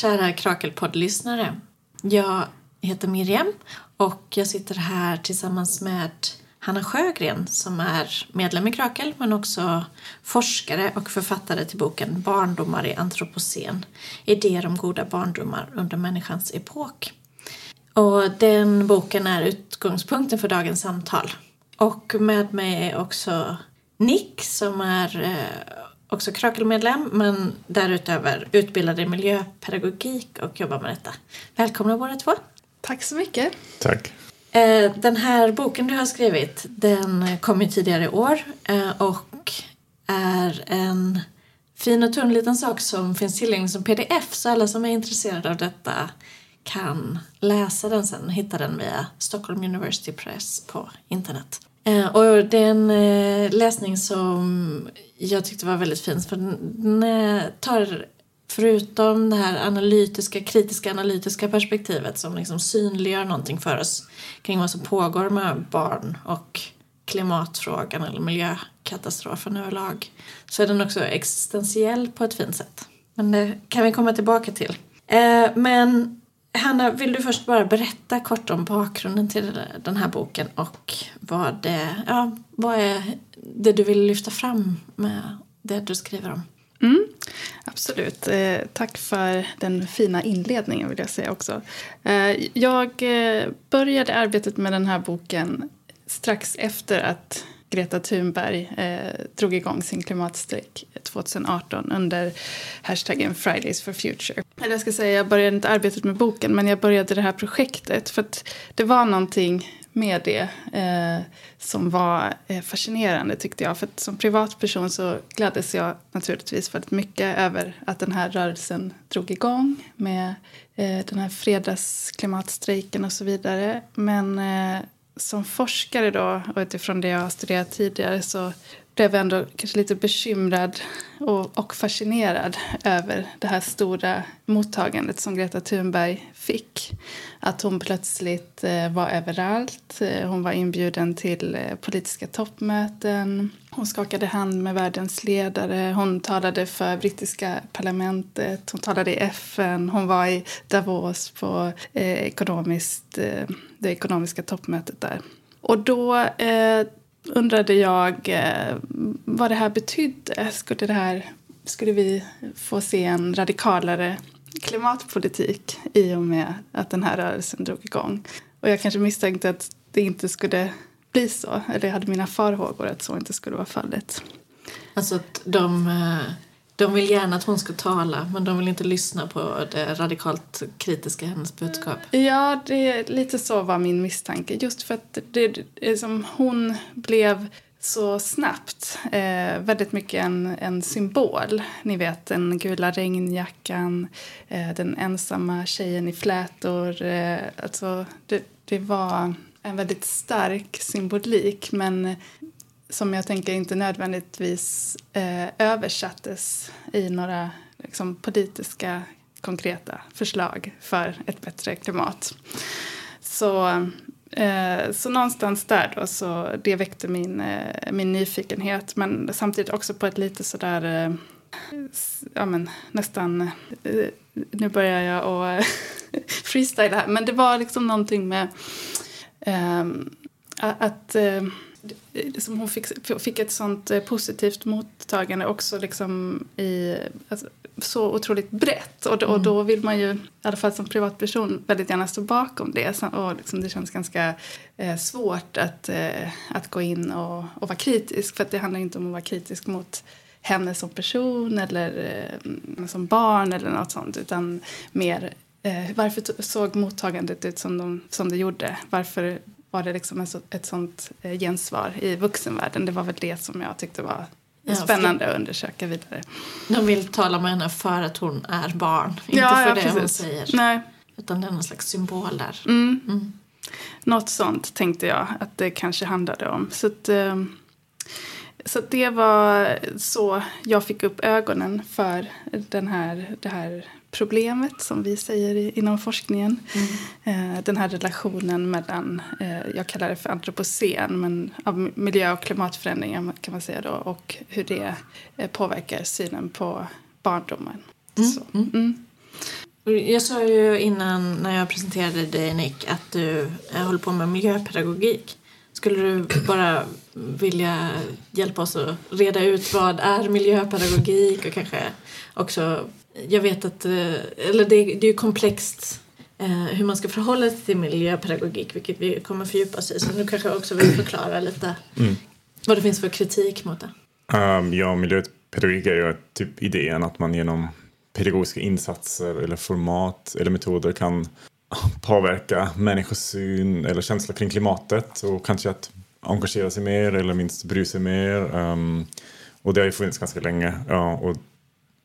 Kära Krakelpodd-lyssnare. Jag heter Miriam och jag sitter här tillsammans med Hanna Sjögren som är medlem i Krakel men också forskare och författare till boken Barndomar i antropocen. Idéer om goda barndomar under människans epok. Och den boken är utgångspunkten för dagens samtal. Och med mig är också Nick som är eh, också Krakelmedlem men därutöver utbildad i miljöpedagogik och jobbar med detta. Välkomna båda två. Tack så mycket. Tack. Eh, den här boken du har skrivit den kom ju tidigare i år eh, och är en fin och tunn liten sak som finns tillgänglig som pdf så alla som är intresserade av detta kan läsa den sen och hitta den via Stockholm University Press på internet. Eh, och det är en läsning som jag tyckte var väldigt fint för den tar förutom det här analytiska, kritiska analytiska perspektivet som liksom synliggör någonting för oss kring vad som pågår med barn och klimatfrågan eller miljökatastrofen överlag så är den också existentiell på ett fint sätt. Men det kan vi komma tillbaka till. Eh, men Hanna, vill du först bara berätta kort om bakgrunden till den här boken och vad det, ja, vad är det du vill lyfta fram med det du skriver om? Mm, absolut. Eh, tack för den fina inledningen vill jag säga också. Eh, jag eh, började arbetet med den här boken strax efter att Greta Thunberg eh, drog igång sin klimatstrejk 2018 under hashtaggen Fridays for Future. Eller jag ska säga, jag började inte arbetet med boken men jag började det här projektet för att det var någonting med det eh, som var eh, fascinerande tyckte jag. För att som privatperson så gladdes jag naturligtvis väldigt mycket över att den här rörelsen drog igång med eh, den här fredagsklimatstrejken och så vidare. Men eh, som forskare då, och utifrån det jag har studerat tidigare så blev jag ändå kanske lite bekymrad och, och fascinerad över det här stora mottagandet som Greta Thunberg fick. Att hon plötsligt eh, var överallt. Eh, hon var inbjuden till eh, politiska toppmöten. Hon skakade hand med världens ledare. Hon talade för brittiska parlamentet. Hon talade i FN. Hon var i Davos på eh, ekonomiskt, eh, det ekonomiska toppmötet där. Och då eh, undrade jag eh, vad det här betydde. Skulle, det här, skulle vi få se en radikalare klimatpolitik i och med att den här rörelsen drog igång? Och jag kanske misstänkte att det inte skulle bli så. Eller jag hade mina farhågor att så inte skulle vara fallet. Alltså att de eh, de vill gärna att hon ska tala men de vill inte lyssna på det radikalt kritiska hennes budskap. Ja, det är lite så var min misstanke. Just för att det, det som hon blev så snabbt eh, väldigt mycket en, en symbol. Ni vet den gula regnjackan, eh, den ensamma tjejen i flätor. Eh, alltså, det, det var en väldigt stark symbolik men som jag tänker inte nödvändigtvis eh, översattes i några liksom, politiska konkreta förslag för ett bättre klimat. Så, eh, så någonstans där då, så det väckte min, eh, min nyfikenhet men samtidigt också på ett lite sådär eh, ja men nästan, eh, nu börjar jag och freestyla här, men det var liksom någonting med ehm, eh, att liksom hon fick, fick ett sånt eh, positivt mottagande också liksom i, alltså, så otroligt brett. Och, mm. och då vill man ju, i alla fall som privatperson, väldigt gärna stå bakom det. Och liksom det känns ganska eh, svårt att, eh, att gå in och, och vara kritisk. För det handlar inte om att vara kritisk mot henne som person eller eh, som barn eller något sånt. Utan mer eh, varför såg mottagandet ut som, de, som det gjorde? Varför var det liksom ett sånt eh, gensvar i vuxenvärlden. Det var väl det som jag tyckte var ja, spännande att undersöka vidare. De vill tala med henne för att hon är barn, inte ja, för ja, det precis. hon säger. Nej. Utan det är någon slags symbol där. Mm. Mm. Något sånt tänkte jag att det kanske handlade om. Så, att, eh, så det var så jag fick upp ögonen för den här, det här problemet som vi säger inom forskningen. Mm. Eh, den här relationen mellan, eh, jag kallar det för antropocen, men av miljö och klimatförändringar kan man säga då och hur det eh, påverkar synen på barndomen. Så. Mm. Jag sa ju innan när jag presenterade dig Nick att du håller på med miljöpedagogik. Skulle du bara vilja hjälpa oss att reda ut vad är miljöpedagogik och kanske också, jag vet att, eh, eller det, det är ju komplext eh, hur man ska förhålla sig till miljöpedagogik vilket vi kommer fördjupa oss i så du kanske också vill förklara lite vad det finns för kritik mot det. Um, ja, miljöpedagogik är ju typ idén att man genom pedagogiska insatser eller format eller metoder kan påverka människosyn eller känsla kring klimatet och kanske att engagera sig mer eller minst bry sig mer. Um, och det har ju funnits ganska länge ja, och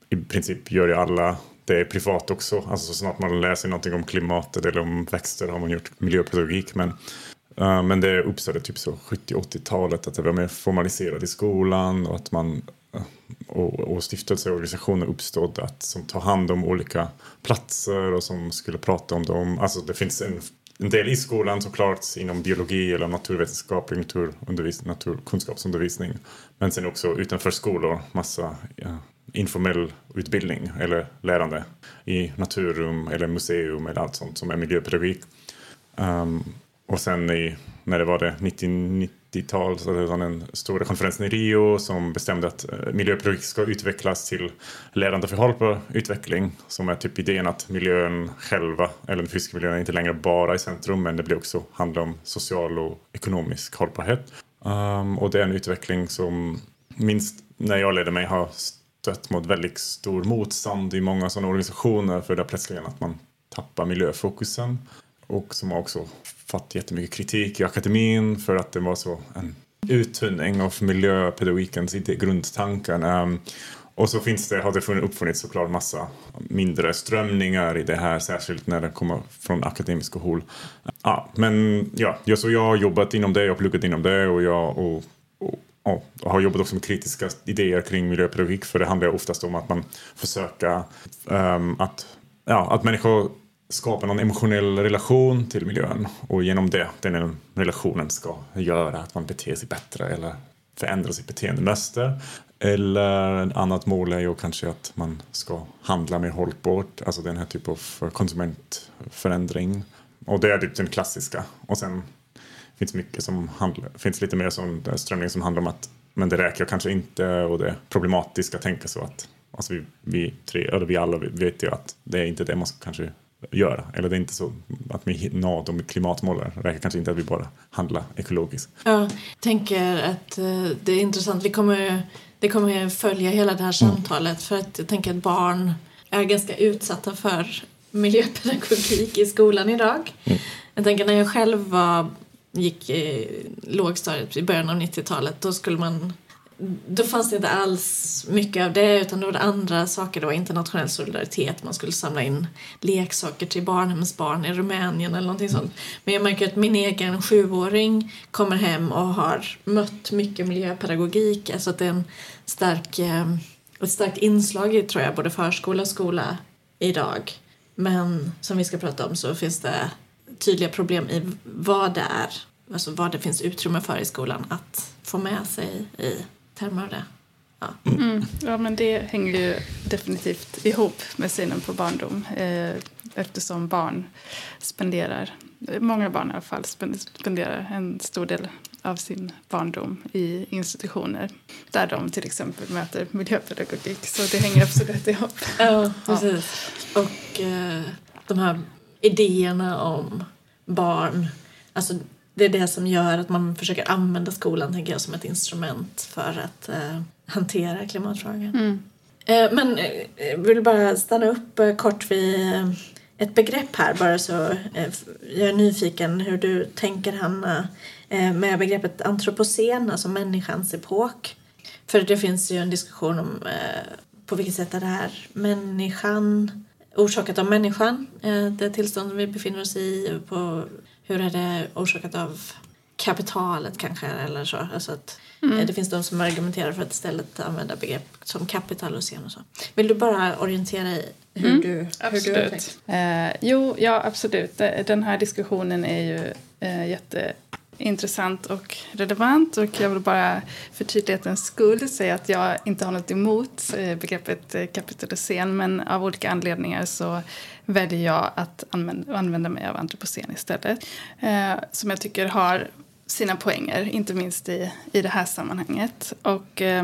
i princip gör ju alla det privat också. Alltså så snart man läser någonting om klimatet eller om växter har man gjort miljöpedagogik. Men, uh, men det uppstod typ så 70-80-talet att det var mer formaliserat i skolan och att man och, och stiftelseorganisationer uppstod att, som tar hand om olika platser och som skulle prata om dem. Alltså det finns en, en del i skolan såklart inom biologi eller naturvetenskaplig naturundervisning, naturkunskapsundervisning. Men sen också utanför skolor massa ja, informell utbildning eller lärande i naturrum eller museum eller allt sånt som är miljöpedagogik. Um, och sen i, när det var det 90, 90-tal så hade han den stora konferensen i Rio som bestämde att eh, miljöpedagogik ska utvecklas till lärande för hållbar utveckling som är typ idén att miljön själva, eller den fysiska miljön, är inte längre bara i centrum men det blir också handla om social och ekonomisk hållbarhet. Um, och det är en utveckling som minst när jag ledde mig har stött mot väldigt stor motstånd i många sådana organisationer för det är att man tappar miljöfokusen och som också fått jättemycket kritik i akademin för att det var så en uttunning av miljöpedagogikens grundtankar. Ehm, och så finns det, har det uppfunnits såklart massa mindre strömningar i det här, särskilt när det kommer från akademiska håll. Ja, men ja, jag, så jag har jobbat inom det, jag har pluggat inom det och jag och, och, och har jobbat också med kritiska idéer kring miljöpedagogik för det handlar oftast om att man försöker um, att, ja, att människor skapa någon emotionell relation till miljön och genom det, den relationen ska göra att man beter sig bättre eller förändra sitt beteendemönster. Eller ett annat mål är ju kanske att man ska handla mer hållbart, alltså den här typen av konsumentförändring. Och det är typ den klassiska. Och sen finns mycket som handlar, finns lite mer som strömning som handlar om att men det räcker kanske inte och det är problematiskt att tänka så att alltså vi, vi tre, eller vi alla vet ju att det är inte det man ska kanske göra. Eller det är inte så att vi når de klimatmålen. Det räcker kanske inte att vi bara handlar ekologiskt. Ja, jag tänker att eh, det är intressant. Vi kommer, det kommer följa hela det här mm. samtalet mm. för att jag tänker att barn är ganska utsatta för miljöpedagogik i skolan idag. Mm. Jag tänker när jag själv var, gick i lågstadiet i början av 90-talet då skulle man då fanns det inte alls mycket av det utan då var det andra saker. Det var internationell solidaritet, man skulle samla in leksaker till barnhemsbarn i Rumänien eller någonting sånt. Men jag märker att min egen sjuåring kommer hem och har mött mycket miljöpedagogik. Alltså att det är en stark, eh, ett starkt inslag i tror jag både förskola och skola idag. Men som vi ska prata om så finns det tydliga problem i vad det är, alltså vad det finns utrymme för i skolan att få med sig i termer av det. Ja. Mm. ja, men det hänger ju definitivt ihop med synen på barndom eh, eftersom barn spenderar, många barn i alla fall, spenderar en stor del av sin barndom i institutioner där de till exempel möter miljöpedagogik. Så det hänger absolut ihop. Ja, precis. Ja. Och eh, de här idéerna om barn, alltså det är det som gör att man försöker använda skolan tänker jag, som ett instrument för att eh, hantera klimatfrågan. Mm. Eh, men eh, jag vill bara stanna upp eh, kort vid eh, ett begrepp här bara så eh, jag är nyfiken hur du tänker Hanna med begreppet antropocen, alltså människans epok. För det finns ju en diskussion om på vilket sätt är det här människan orsakat av människan, det tillstånd vi befinner oss i på hur är det orsakat av kapitalet kanske eller så. Alltså att mm. Det finns de som argumenterar för att istället använda begrepp som kapital och så. Vill du bara orientera i hur, mm. du, absolut. hur du har tänkt? Eh, jo, ja absolut. Den här diskussionen är ju eh, jätte intressant och relevant och jag vill bara för tydlighetens skull säga att jag inte har något emot eh, begreppet eh, kapitalisering men av olika anledningar så väljer jag att använda, använda mig av antropocen istället. Eh, som jag tycker har sina poänger, inte minst i, i det här sammanhanget. Och eh,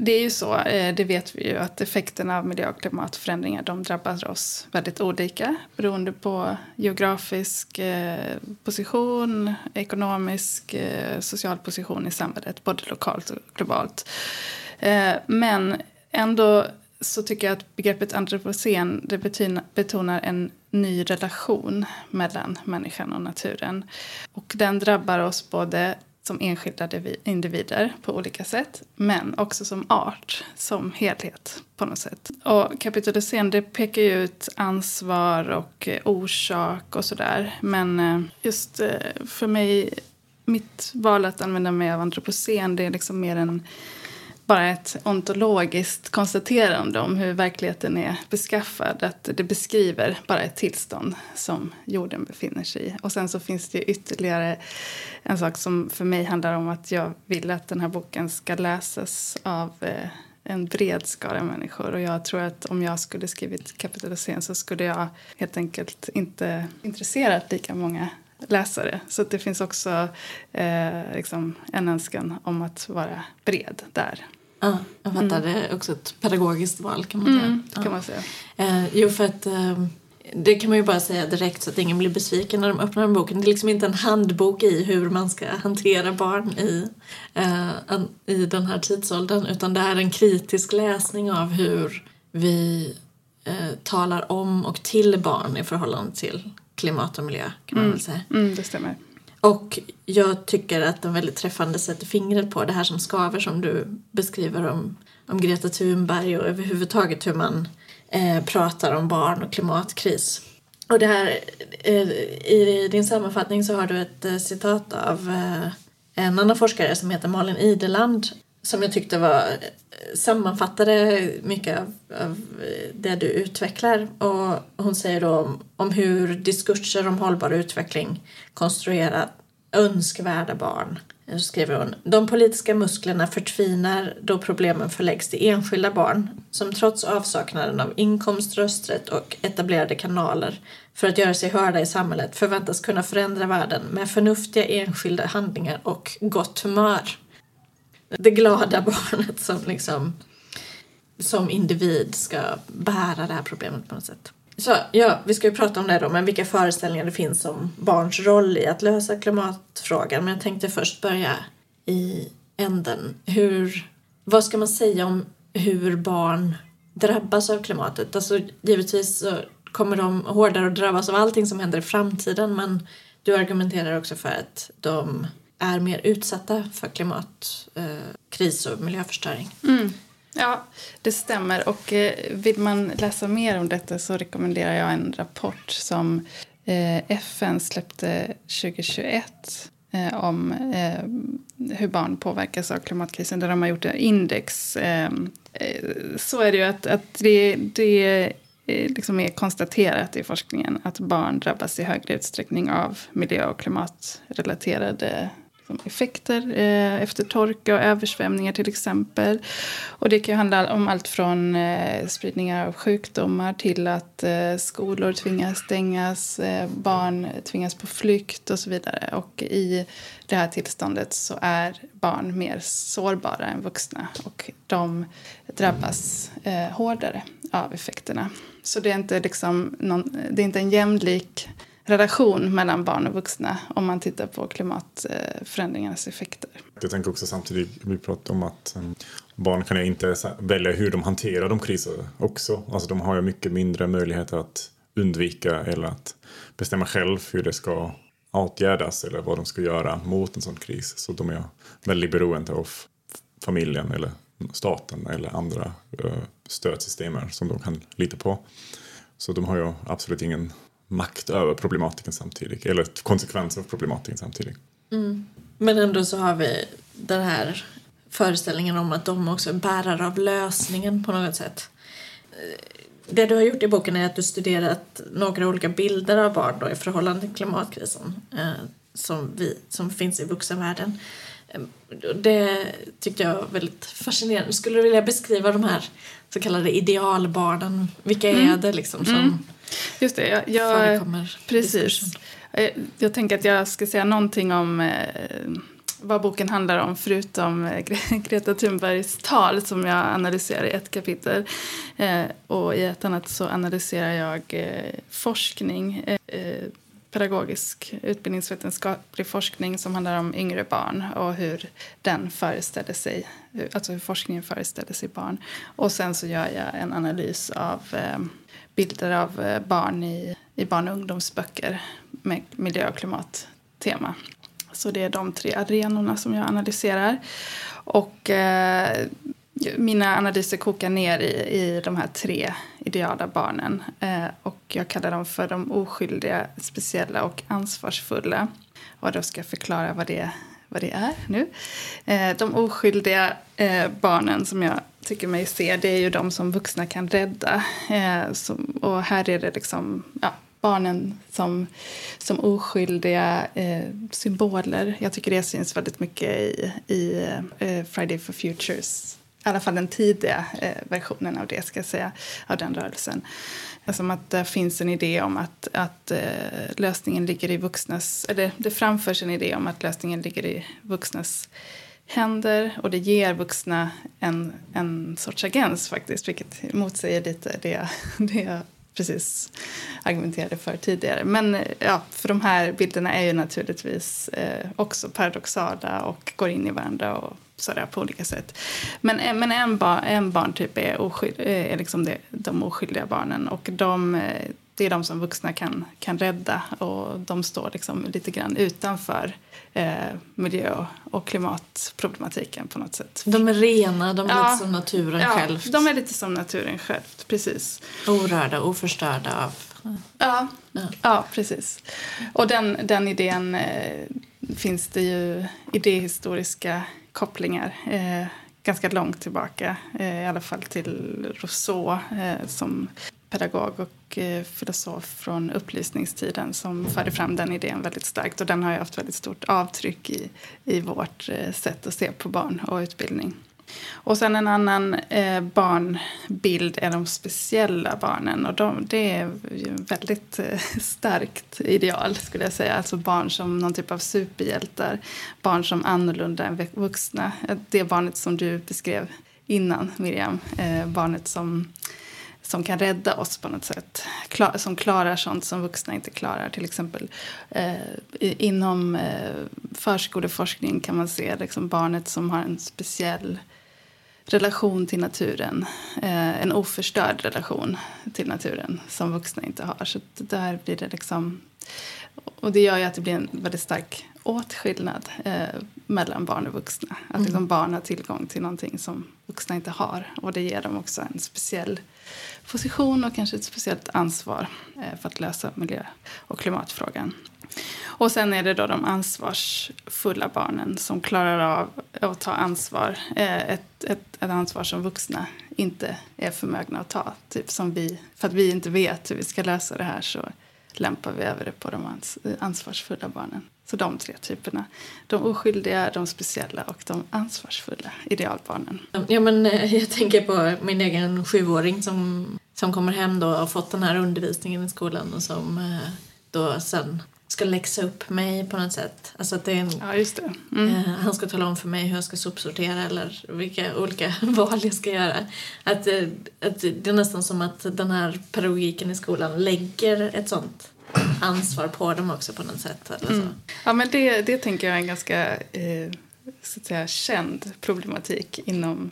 det är ju så, eh, det vet vi ju, att effekterna av miljö och klimatförändringar de drabbar oss väldigt olika beroende på geografisk eh, position, ekonomisk, eh, social position i samhället, både lokalt och globalt. Men ändå så tycker jag att begreppet antropocen det betonar en ny relation mellan människan och naturen. Och den drabbar oss både som enskilda individer på olika sätt men också som art, som helhet på något sätt. Och kapitalisering det pekar ju ut ansvar och eh, orsak och sådär. Men eh, just eh, för mig, mitt val att använda mig av antropocen det är liksom mer en bara ett ontologiskt konstaterande om hur verkligheten är beskaffad. Att det beskriver bara ett tillstånd som jorden befinner sig i. Och sen så finns det ytterligare en sak som för mig handlar om att jag vill att den här boken ska läsas av eh, en bred skara människor. Och jag tror att om jag skulle skrivit kapitalisering så skulle jag helt enkelt inte intresserat lika många läsare. Så det finns också eh, liksom en önskan om att vara bred där. Ja, jag fattar. Mm. Det är också ett pedagogiskt val kan man säga. Mm, kan ja. man säga. Eh, jo, för att eh, det kan man ju bara säga direkt så att ingen blir besviken när de öppnar den boken. Det är liksom inte en handbok i hur man ska hantera barn i, eh, i den här tidsåldern utan det är en kritisk läsning av hur vi eh, talar om och till barn i förhållande till klimat och miljö kan man mm. väl säga. Mm, det stämmer. Och jag tycker att den väldigt träffande sätter fingret på det här som skaver som du beskriver om, om Greta Thunberg och överhuvudtaget hur man eh, pratar om barn och klimatkris. Och det här, eh, i din sammanfattning så har du ett eh, citat av eh, en annan forskare som heter Malin Ideland som jag tyckte var eh, sammanfattade mycket av, av, eh, det du utvecklar. Och hon säger då om, om hur diskurser om hållbar utveckling konstruerar önskvärda barn. Eh, så skriver hon. De politiska musklerna förtvinar då problemen förläggs till enskilda barn som trots avsaknaden av inkomst, rösträtt och etablerade kanaler för att göra sig hörda i samhället förväntas kunna förändra världen med förnuftiga enskilda handlingar och gott humör det glada barnet som liksom som individ ska bära det här problemet på något sätt. Så ja, vi ska ju prata om det då, men vilka föreställningar det finns om barns roll i att lösa klimatfrågan. Men jag tänkte först börja i änden. Hur, vad ska man säga om hur barn drabbas av klimatet? Alltså givetvis så kommer de hårdare att drabbas av allting som händer i framtiden men du argumenterar också för att de är mer utsatta för klimatkris eh, och miljöförstöring. Mm. Ja, det stämmer. Och eh, vill man läsa mer om detta så rekommenderar jag en rapport som eh, FN släppte 2021 om hur barn påverkas av klimatkrisen, där de har gjort index. Så är det ju att, att det, det liksom är konstaterat i forskningen att barn drabbas i högre utsträckning av miljö och klimatrelaterade liksom effekter eh, efter torka och översvämningar till exempel. Och det kan handla om allt från eh, spridningar av sjukdomar till att eh, skolor tvingas stängas, eh, barn tvingas på flykt och så vidare. Och i det här tillståndet så är barn mer sårbara än vuxna och de drabbas eh, hårdare av effekterna. Så det är inte, liksom någon, det är inte en jämlik relation mellan barn och vuxna om man tittar på klimatförändringarnas effekter. Jag tänker också samtidigt, vi pratar om att um, barn kan ju inte välja hur de hanterar de kriser också. Alltså de har ju mycket mindre möjligheter att undvika eller att bestämma själv hur det ska åtgärdas eller vad de ska göra mot en sån kris. Så de är väldigt beroende av familjen eller staten eller andra uh, stödsystem som de kan lita på. Så de har ju absolut ingen makt över problematiken samtidigt, eller konsekvenser av problematiken samtidigt. Mm. Men ändå så har vi den här föreställningen om att de också är bärare av lösningen på något sätt. Eh, det du har gjort i boken är att du studerat några olika bilder av barn då i förhållande till klimatkrisen. Eh, som, vi, som finns i vuxenvärlden. Ehm, Det tyckte jag var väldigt fascinerande. Skulle du vilja beskriva de här så kallade idealbarnen? Vilka är det liksom som Mm. Just det, jag, jag, förekommer precis. diskursen? Eh, Jag tänker att jag ska säga någonting om eh, vad boken handlar om förutom eh, Gre- Greta Thunbergs tal som jag analyserar i ett kapitel. Eh, och i ett annat så analyserar jag eh, forskning, eh, eh, pedagogisk utbildningsvetenskaplig forskning som handlar om yngre barn och hur den föreställer sig, alltså hur forskningen föreställer sig barn. Och sen så gör jag en analys av eh, bilder av eh, barn i, i barn och ungdomsböcker med miljö och klimattema. Så det är de tre arenorna som jag analyserar. Och eh, mina analyser kokar ner i, i de här tre ideala barnen. Eh, och jag kallar dem för de oskyldiga, speciella och ansvarsfulla. Och då ska jag förklara vad det, vad det är nu. Eh, de oskyldiga eh, barnen som jag tycker mig se, det är ju de som vuxna kan rädda. Eh, som, och här är det liksom, ja, barnen som, som oskyldiga eh, symboler. Jag tycker det syns väldigt mycket i, i eh, Friday for Futures. I alla fall den tidiga eh, versionen av det, ska jag säga, av den rörelsen. Som att det finns en idé om att, att eh, lösningen ligger i vuxnas... Eller det framförs en idé om att lösningen ligger i vuxnas händer och det ger vuxna en, en sorts agens faktiskt, vilket motsäger lite det, jag- det jag precis argumenterade för tidigare. Men eh, ja, för de här bilderna är ju naturligtvis eh, också paradoxala och går in i varandra och sådär på olika sätt. Men, eh, men en, bar, en barntyp är, oskyld, eh, är liksom det, de oskyldiga barnen och de, eh, det är de som vuxna kan, kan rädda och de står liksom lite grann utanför eh, miljö och klimatproblematiken på något sätt. De är rena, de är Ja. lite som naturen Ja, själv. de är lite som naturen själv, precis. Orörda, oförstörda av... Ja, Ja. ja precis. Och den, den idén eh, finns det ju idéhistoriska kopplingar eh, ganska långt tillbaka. Eh, I alla fall till Rousseau eh, som pedagog och eh, filosof från upplysningstiden som förde fram den idén väldigt starkt. Och den har ju haft väldigt stort avtryck i, i vårt eh, sätt att se på barn och utbildning. Och sen en annan eh, barnbild är de speciella barnen. Och de, det är ju väldigt eh, starkt ideal skulle jag säga. Alltså barn som någon typ av superhjältar. Barn som annorlunda än vuxna. Det barnet som du beskrev innan Miriam. Eh, barnet som, som kan rädda oss på något sätt. Klar, som klarar sånt som vuxna inte klarar. Till exempel eh, inom eh, förskoleforskning kan man se liksom barnet som har en speciell relation till naturen. Eh, en oförstörd relation till naturen som vuxna inte har. Så där blir det liksom... Och det gör ju att det blir en väldigt stark åtskillnad eh, mellan barn och vuxna. Att liksom barn har tillgång till någonting som vuxna inte har. Och det ger dem också en speciell position och kanske ett speciellt ansvar eh, för att lösa miljö och klimatfrågan. Och sen är det då de ansvarsfulla barnen som klarar av att ta ansvar. Eh, Ett, ett, ett ansvar som vuxna inte är förmögna att ta. Typ som vi, för att vi inte vet hur vi ska lösa det här så lämpar vi över det på de ans ansvarsfulla barnen. Så de tre typerna. De oskyldiga, de speciella och de ansvarsfulla idealbarnen. Ja, men eh, jag tänker på min egen sjuåring som, som kommer hem då och har fått den här undervisningen i skolan och som eh, då sen ska läxa upp mig på något sätt. Alltså att det är en, Ja, just det. Mm. eh, han ska tala om för mig hur jag ska sopsortera eller vilka olika val jag ska göra. Att, eh, att det är nästan som att den här pedagogiken i skolan lägger ett sånt ansvar på dem också på något sätt. Eller så. Ja, men det, det tänker jag är en ganska eh, så att säga, känd problematik inom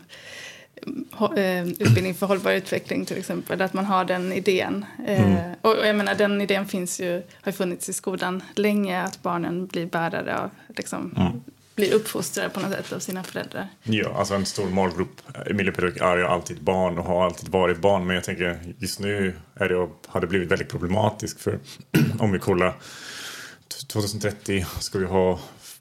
hå- eh, utbildning för hållbar utveckling till exempel. Att man har den idén. Eh, och, och jag menar, den idén finns ju, har funnits i skolan länge. Att barnen blir bärare av, liksom, blir uppfostrade på något sätt av sina föräldrar. Ja, alltså en stor målgrupp i är ju alltid barn och har alltid varit barn. Men jag tänker just nu är det, har det blivit väldigt problematiskt för om vi kollar 2030 ska vi ha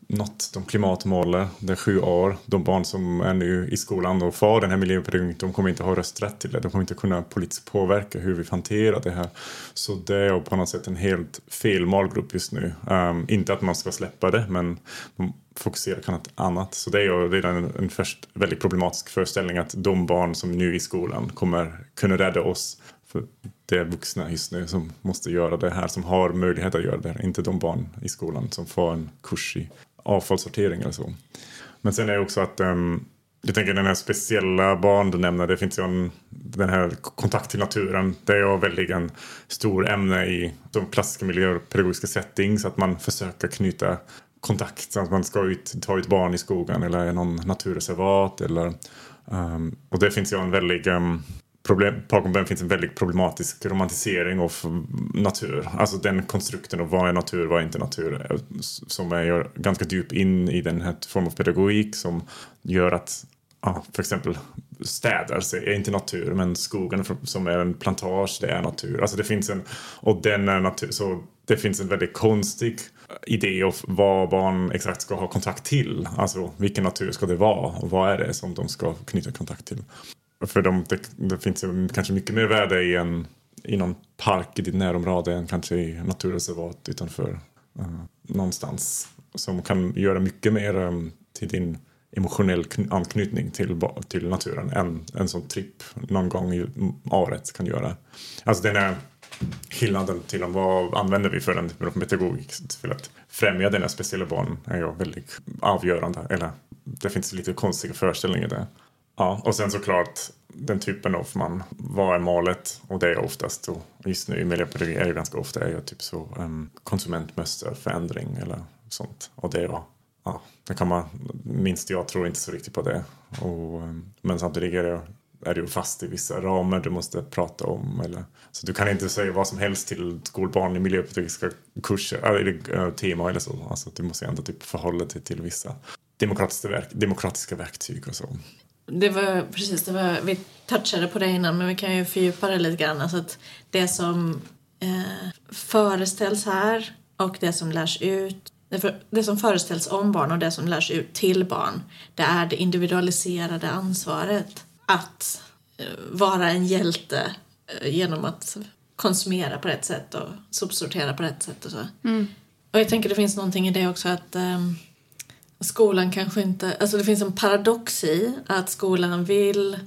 nått de klimatmålen. Det är sju år. De barn som är nu i skolan och får den här miljöprövningen, de kommer inte ha rösträtt till det. De kommer inte kunna politiskt påverka hur vi hanterar det här. Så det är på något sätt en helt fel målgrupp just nu. Um, inte att man ska släppa det, men man fokuserar på något annat. Så det är ju redan en, en först väldigt problematisk föreställning att de barn som nu är i skolan kommer kunna rädda oss. För det är vuxna just nu som måste göra det här, som har möjlighet att göra det här. Inte de barn i skolan som får en kurs i avfallssortering eller så. Men sen är det också att um, jag tänker den här speciella barn du nämner, det finns ju en, den här kontakt till naturen. Det är ju väldigt en stor ämne i de klassiska miljöpedagogiska settings, att man försöker knyta kontakt, så att man ska ut, ta ut barn i skogen eller i någon naturreservat eller um, och det finns ju en väldigt um, problem, bakom den finns en väldigt problematisk romantisering av natur. Alltså den konstrukten av vad är natur, vad är inte natur. Eh, som är ganska djup in i den här formen av pedagogik som gör att ja, för exempel städer är inte natur men skogen som är en plantage det är natur. Alltså det finns en, och den är natur, så det finns en väldigt konstig idé av vad barn exakt ska ha kontakt till. Alltså vilken natur ska det vara och vad är det som de ska knyta kontakt till. För de, det, det finns kanske mycket mer värde i, en, i någon park i ditt närområde än kanske i naturreservat utanför uh, någonstans. Som kan göra mycket mer um, till din emotionell anknytning till, till naturen än en sån tripp någon gång i året kan göra. Alltså den är skillnaden till om vad använder vi för den typen av pedagogik för att främja den här speciella barnen är ju väldigt avgörande. Eller det finns lite konstiga föreställningar där. Ja, och sen såklart den typen av man, vad är målet? Och det är oftast, och just nu i miljöpedagogik är det ganska ofta är typ så ehm, um, konsumentmönsterförändring eller sånt. Och det, var, ja, det kan man, minst jag tror inte så riktigt på det. Och, um, men samtidigt är det, är du fast i vissa ramar du måste prata om. Eller, så du kan inte säga vad som helst till skolbarn i miljöpedagogiska kurser, äh, eller uh, äh, tema eller så. Alltså, du måste ändå typ förhålla dig till vissa demokratiska, verk, demokratiska verktyg och så. Det var precis, det var, vi touchade på det innan men vi kan ju fördjupa det lite grann. Alltså att det som eh, föreställs här och det som lärs ut det, som föreställs om barn och det som lärs ut till barn det är det individualiserade ansvaret att eh, vara en hjälte eh, genom att konsumera på rätt sätt och sopsortera på rätt sätt och så. Mm. Och jag tänker det finns någonting i det också att um, skolan kanske inte... Alltså det finns en paradox i att skolan vill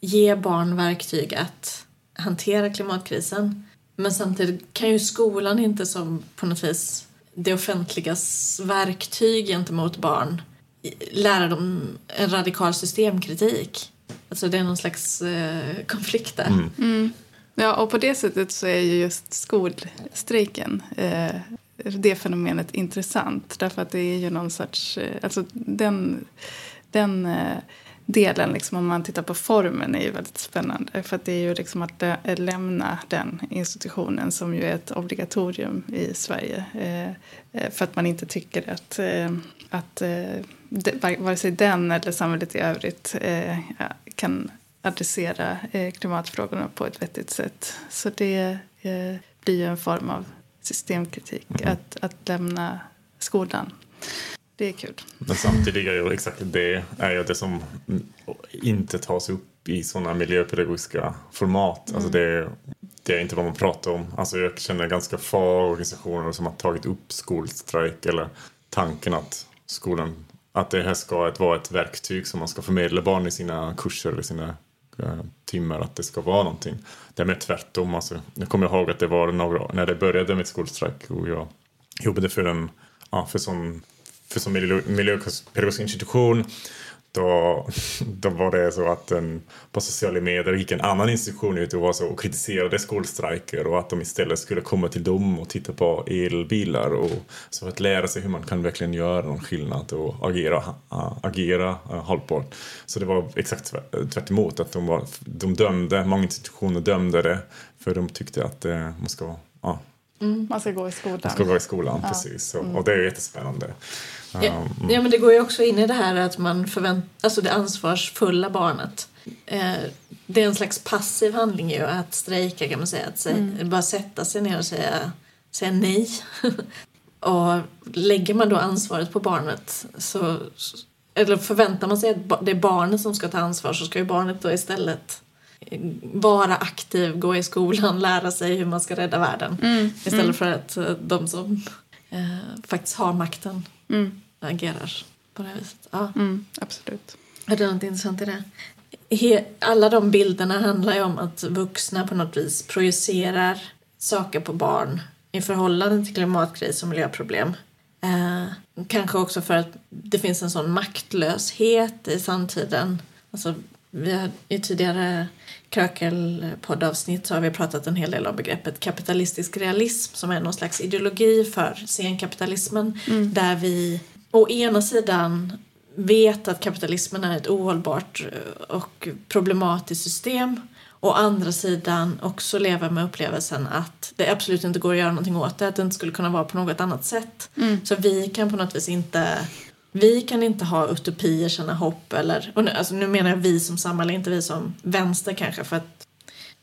ge barn verktyg att hantera klimatkrisen. Men samtidigt kan ju skolan inte som på något vis det offentligas verktyg gentemot barn lära dem en radikal systemkritik. Alltså det är någon slags eh, konflikt där. Mm. Mm. Ja, och på det sättet så är ju just skolstrejken eh, det fenomenet intressant. Därför att det är ju någon sorts... Eh, alltså den, den eh, delen, liksom, om man tittar på formen, är ju väldigt spännande. För att det är ju liksom att eh, lämna den institutionen som ju är ett obligatorium i Sverige. För att man inte tycker att, att vare sig den eller samhället i övrigt kan adressera klimatfrågorna på ett vettigt sätt. Så det blir ju en form av systemkritik, mm. att, att lämna skolan. Det är kul. Men samtidigt är ju exakt det är ju det som inte tas upp i sådana miljöpedagogiska format. Alltså mm. Alltså det, det är inte vad man pratar om. Alltså jag känner ganska få organisationer som har tagit upp skolstrejk eller tanken att skolan att det här ska vara ett verktyg som man ska förmedla barn i sina kurser eller sina Eh, timmar, att det ska vara någonting. Det är mer tvärtom. Alltså, jag kommer ihåg att det var några när det började med skolstrejk och jag jobbade för en ja, för som, för som miljöpedagogisk institution då, då var det så att en, på sociala medier gick en annan institution ut och, var så, och kritiserade skolstrejker och att de istället skulle komma till dem och titta på elbilar och så att lära sig hur man kan verkligen göra någon skillnad och agera, agera hållbart. Så det var exakt tvärt emot, att de, var, de dömde, många institutioner dömde det för de tyckte att eh, man ska ja, Mm. Man ska gå i skolan. Man ska gå i skolan, ja. precis. Så, mm. Och det är jättespännande. Ja, um, ja, men det går ju också in i det här att man förväntar, alltså det ansvarsfulla barnet. Eh, det är en slags passiv handling ju att strejka kan man säga. Att säga, mm. bara sätta sig ner och säga, säga nej. Och lägger man då ansvaret på barnet så eller förväntar man sig att det är barnet som ska ta ansvar så ska ju barnet då istället vara aktiv, gå i skolan, lära sig hur man ska rädda världen. Mm. Istället Mm. för att eh, de som eh, faktiskt har makten Mm. agerar på det här viset. Ja. Mm. Absolut. Är det något intressant i det? He- Alla de bilderna handlar ju om att vuxna på något vis projicerar saker på barn i förhållande till klimatkris och miljöproblem. Eh, kanske också för att det finns en sån maktlöshet i samtiden. Alltså, vi har, I tidigare Krökel-poddavsnitt så har vi pratat en hel del om begreppet kapitalistisk realism som är någon slags ideologi för senkapitalismen där vi å ena sidan vet att kapitalismen är ett ohållbart eh, och problematiskt system å andra sidan också lever med upplevelsen att det absolut inte går att göra någonting åt det, att det inte skulle kunna vara på något annat sätt. Så vi kan på något vis inte vi kan inte ha utopier, känna hopp eller, och nu, alltså nu menar jag vi som samhälle, inte vi som vänster kanske för att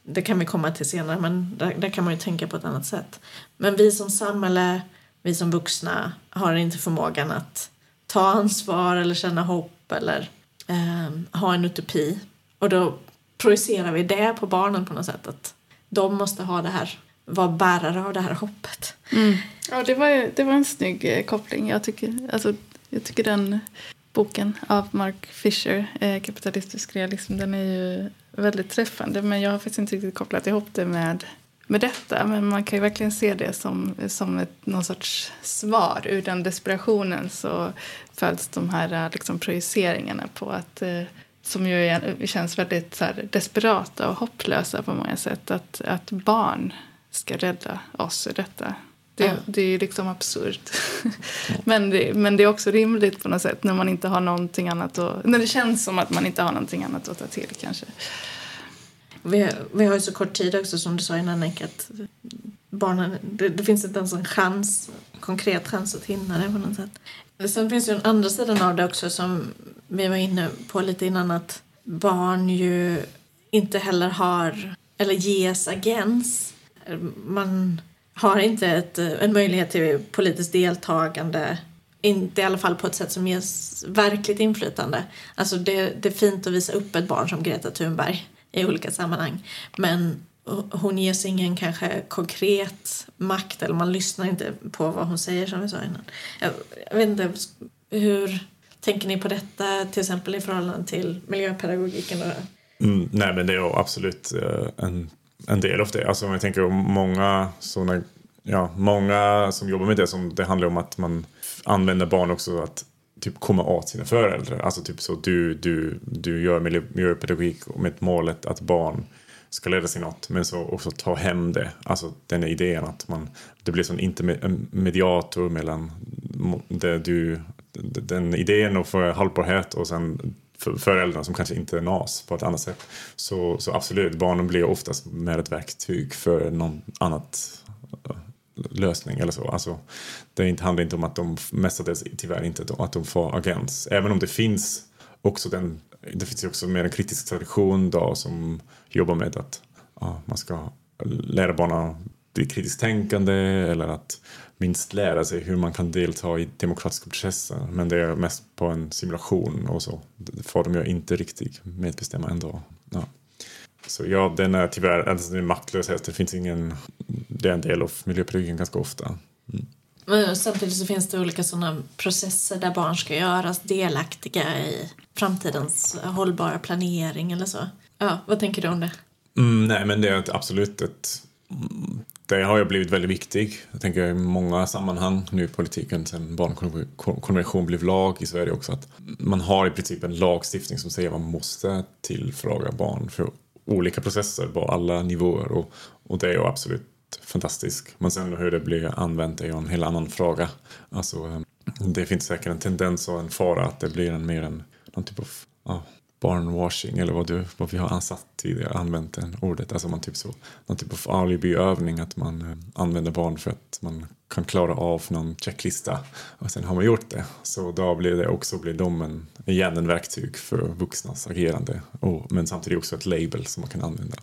det kan vi komma till senare men där, där kan man ju tänka på ett annat sätt. Men vi som samhälle, vi som vuxna har inte förmågan att ta ansvar eller känna hopp eller eh, ha en utopi. Och då projicerar vi det på barnen på något sätt att de måste ha det här, vara bärare av det här hoppet. Ja, det var, det var en snygg eh, koppling. Jag tycker, alltså, jag tycker den boken av Mark Fisher, eh, Kapitalistisk realism, den är ju väldigt träffande. Men jag har faktiskt inte riktigt kopplat ihop det med, med detta. Men man kan ju verkligen se det som, som ett, någon sorts svar. Ur den desperationen så föds de här eh, liksom, projiceringarna på att eh, som ju känns väldigt så här, desperata och hopplösa på många sätt. Att, att barn ska rädda oss ur detta. Det, Ja. det är liksom absurt. men, det, men det är också rimligt på något sätt när man inte har någonting annat att, När det känns som att man inte har någonting annat att ta till kanske. Vi, vi har ju så kort tid också som du sa innan Nick att barnen, det, det finns inte ens en chans, konkret chans att hinna det på något sätt. Sen finns ju den andra sidan av det också som vi var inne på lite innan att barn ju inte heller har, eller ges agens. Man har inte ett, eh, en möjlighet till politiskt deltagande inte i alla fall på ett sätt som ges verkligt inflytande. Alltså det, det är fint att visa upp ett barn som Greta Thunberg i olika sammanhang. Men hon ges ingen kanske konkret makt eller man lyssnar inte på vad hon säger som vi sa innan. Jag, jag vet inte, hur tänker ni på detta till exempel i förhållande till miljöpedagogiken? Mm, nej, men det är absolut eh, en, en del av det. Alltså om jag tänker om många såna, ja, många som jobbar med det, som det handlar om att man använder barn också att typ komma åt sina föräldrar. Alltså typ så du, du, du gör miljöpedagogik med målet att barn ska lära sig något men så också ta hem det. Alltså den här idén att man, det blir som intermediator mellan det du, den idén och för hållbarhet och sen föräldrarna som kanske inte är nas på ett annat sätt. Så, så absolut, barnen blir oftast mer ett verktyg för någon annat eh, lösning eller så. Alltså, det handlar inte om att de mestadels tyvärr inte att de får agens. Även om det finns också den, det finns ju också mer en kritisk tradition då som jobbar med att ja, man ska lära barnen bli kritiskt tänkande eller att minst lära sig hur man kan delta i demokratiska processer. Men det är mest på en simulation och så får de ju inte riktigt medbestämma ändå. Ja. Så ja, den är tyvärr, alltså det är maktlöshet. Det finns ingen, det är en del av miljöpedagogiken ganska ofta. Men samtidigt så finns det olika sådana processer där barn ska göras delaktiga i framtidens hållbara planering eller så. Ja, vad tänker du om det? Mm, nej, men det är absolut ett... Det har ju blivit väldigt viktigt. Jag tänker i många sammanhang nu i politiken sen barnkonvention blev lag i Sverige också. Att man har i princip en lagstiftning som säger att man måste tillfråga barn för olika processer på alla nivåer. Och, och det är ju absolut fantastiskt. Men sen hur det blir använt är ju en helt annan fråga. Alltså, eh, det finns säkert en tendens och en fara att det blir en mer en någon typ av ja, barnwashing eller vad, du, vad vi har ansatt tidigare, använt det ordet. Alltså man typ så, någon typ av alibiövning att man eh, använder barn för att man kan klara av någon checklista och sen har man gjort det. Så då blir det också, blir de en, igen en verktyg för vuxnas agerande. Och, men samtidigt också ett label som man kan använda.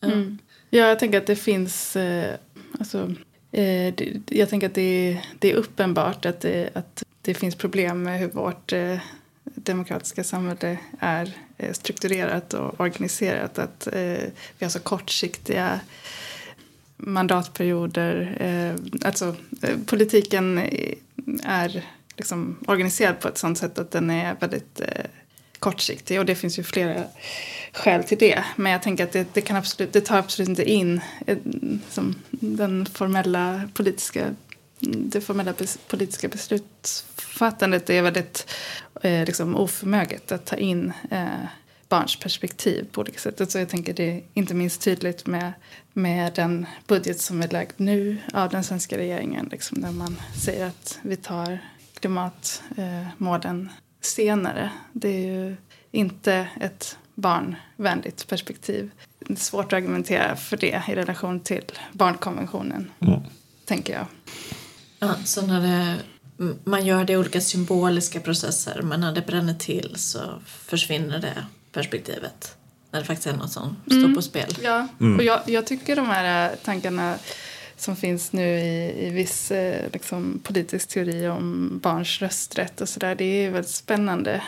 Mm. Ja, jag tänker att det finns... Eh, alltså, eh, det, jag tänker att det, det är uppenbart att det, att det finns problem med hur vårt demokratiska samhälle är eh, strukturerat och organiserat. Att eh, vi har så kortsiktiga mandatperioder. Eh, alltså, politiken är liksom organiserad på ett sånt sätt att den är väldigt kortsiktig. Och det finns ju flera skäl till det. Men jag tänker att det, det kan absolut, det tar absolut inte in som den formella politiska det formella politiska beslutsfattandet är väldigt eh, liksom oförmöget att ta in eh, barns perspektiv på olika sätt. Så jag tänker det är inte minst tydligt med, med den budget som är lagd nu av den svenska regeringen. Liksom, där man säger att vi tar klimatmålen eh, senare. Det är ju inte ett barnvänligt perspektiv. Det är svårt att argumentera för det i relation till barnkonventionen, mm. tänker jag. Ja, så när det, man gör det i olika symboliska processer men när det bränner till så försvinner det perspektivet. När det faktiskt är något som står mm. på spel. Ja, mm. och jag, jag, tycker de här äh, tankarna som finns nu i, i viss eh, liksom, politisk teori om barns rösträtt och sådär. Det är väldigt spännande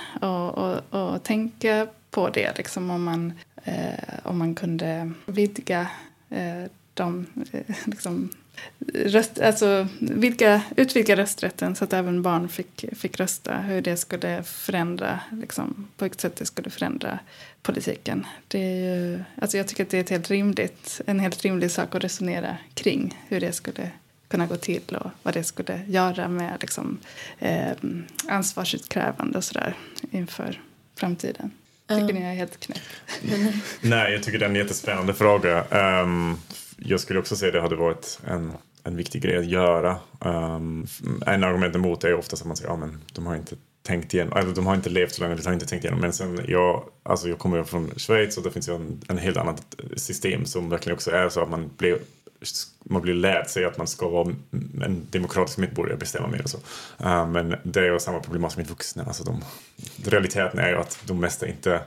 att tänka på det. Liksom, om, man, eh, om man kunde vidga eh, de eh, liksom, röst, alltså, vilka, utvidga rösträtten så att även barn fick, fick rösta. Hur det skulle förändra, liksom, på vilket sätt det skulle förändra politiken. Det är ju, alltså jag tycker att det är ett helt rimligt, en helt rimlig sak att resonera kring. Hur det skulle kunna gå till och vad det skulle göra med liksom, eh, ansvarsutkrävande och sådär inför framtiden. Tycker ni jag är helt knäpp? Nej, jag tycker det är en jättespännande fråga. Um, jag skulle också säga att det hade varit en, en viktig grej att göra. Um, en argument emot är ofta att man säger att men de har inte tänkt igenom, eller de har inte levt så länge, de har inte tänkt igenom. Men sen jag, alltså jag kommer från Schweiz och där finns ju en, en helt annat system som verkligen också är så att man blir man blir lärd sig att man ska vara en demokratisk medborgare och bestämma mer och så. Uh, men det är ju samma problem som med vuxna. Alltså de, realiteten är ju att de mesta inte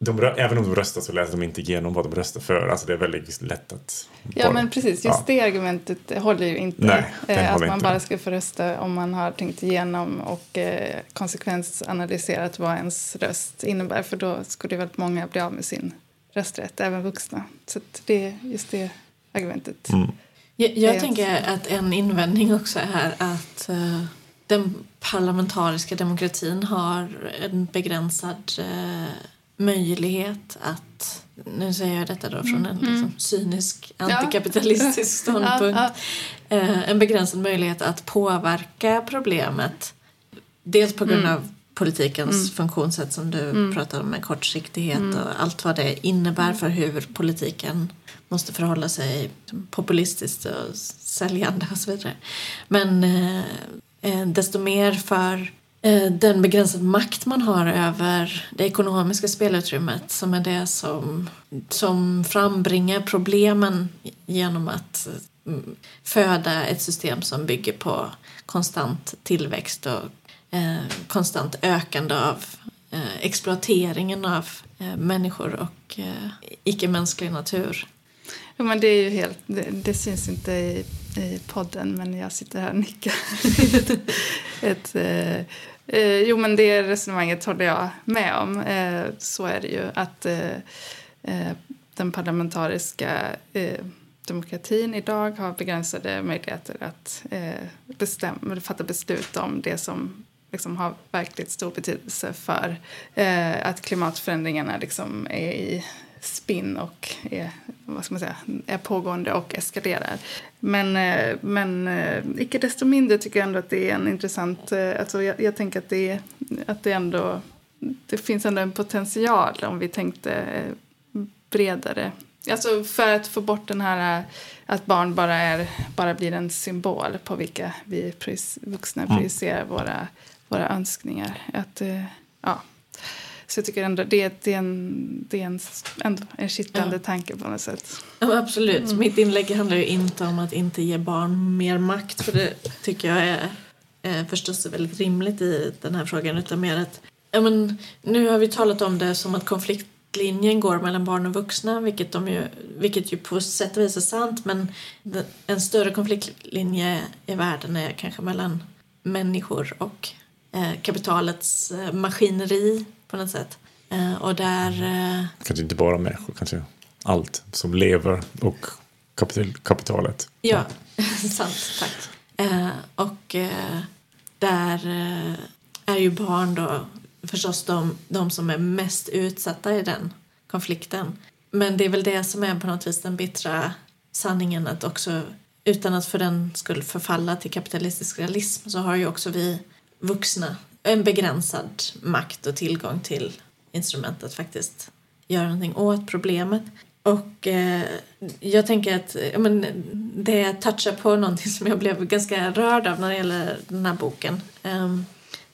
de, även om de röstar så läser de inte igenom vad de röstar för. Alltså det är väldigt lätt att... Ja bara, men precis, just ja. det argumentet håller ju inte. Nej, eh, att man inte. bara ska få rösta om man har tänkt igenom och eh, konsekvensanalyserat vad ens röst innebär. För då skulle väldigt många bli av med sin rösträtt, även vuxna. Så det är just det argumentet. Mm. Jag, jag tänker att en invändning också är att uh, den parlamentariska demokratin har en begränsad uh, möjlighet att, nu säger jag detta då från en mm. liksom, cynisk antikapitalistisk ja. ståndpunkt, ja, ja. Eh, en begränsad möjlighet att påverka problemet. Dels på grund mm. av politikens mm. funktionssätt som du mm. pratar om med kortsiktighet mm. och allt vad det innebär för hur politiken måste förhålla sig populistiskt och säljande och så vidare. Men eh, eh desto mer för Eh, den begränsade makt man har över det ekonomiska spelutrymmet som är det som, som frambringar problemen genom att mm, föda ett system som bygger på konstant tillväxt och eh, konstant ökande av eh, exploateringen av eh, människor och eh, icke-mänsklig natur. Ja, men det är ju helt, det, det syns inte i, i podden men jag sitter här och nickar. ett, eh, eh, jo men det resonemanget håller jag med om. Eh, så är det ju att eh, eh den parlamentariska eh, demokratin idag har begränsade möjligheter att eh, bestämma, fatta beslut om det som liksom har verkligt stor betydelse för eh, att klimatförändringarna liksom är i spinn och är, vad ska man säga, är pågående och eskalerar. Men, eh, men eh, icke desto mindre tycker jag ändå att det är en intressant... Eh, alltså jag, jag tänker att det, att det ändå... Det finns ändå en potential om vi tänkte bredare. Alltså för att få bort den här att barn bara, är, bara blir en symbol på vilka vi vuxna mm. projicerar våra, våra önskningar. Att, ja, så jag tycker ändå det, det är en, det är en, ändå en kittlande ja. tanke på något sätt. Ja, absolut. Mm. Mitt inlägg handlar ju inte om att inte ge barn mer makt för det tycker jag är eh, förstås väldigt rimligt i den här frågan utan mer att ja, men, nu har vi talat om det som att konflikt konfliktlinjen går mellan barn och vuxna, vilket, de ju, vilket ju på sätt och vis är sant, men en större konfliktlinje i världen är kanske mellan människor och eh, kapitalets eh, maskineri på något sätt. Eh, och där... Eh, kanske inte bara människor, kanske allt som lever och kapital, kapitalet. Ja, sant, tack. Eh, och där är ju barn då förstås de, de som är mest utsatta i den konflikten. Men det är väl det som är på något vis den bittra sanningen att också utan att för den skull förfalla till kapitalistisk realism så har ju också vi vuxna en begränsad makt och tillgång till instrument att faktiskt göra någonting åt problemet. Och eh, jag tänker att men, det touchar på någonting som jag blev ganska rörd av när det gäller den här boken. Um,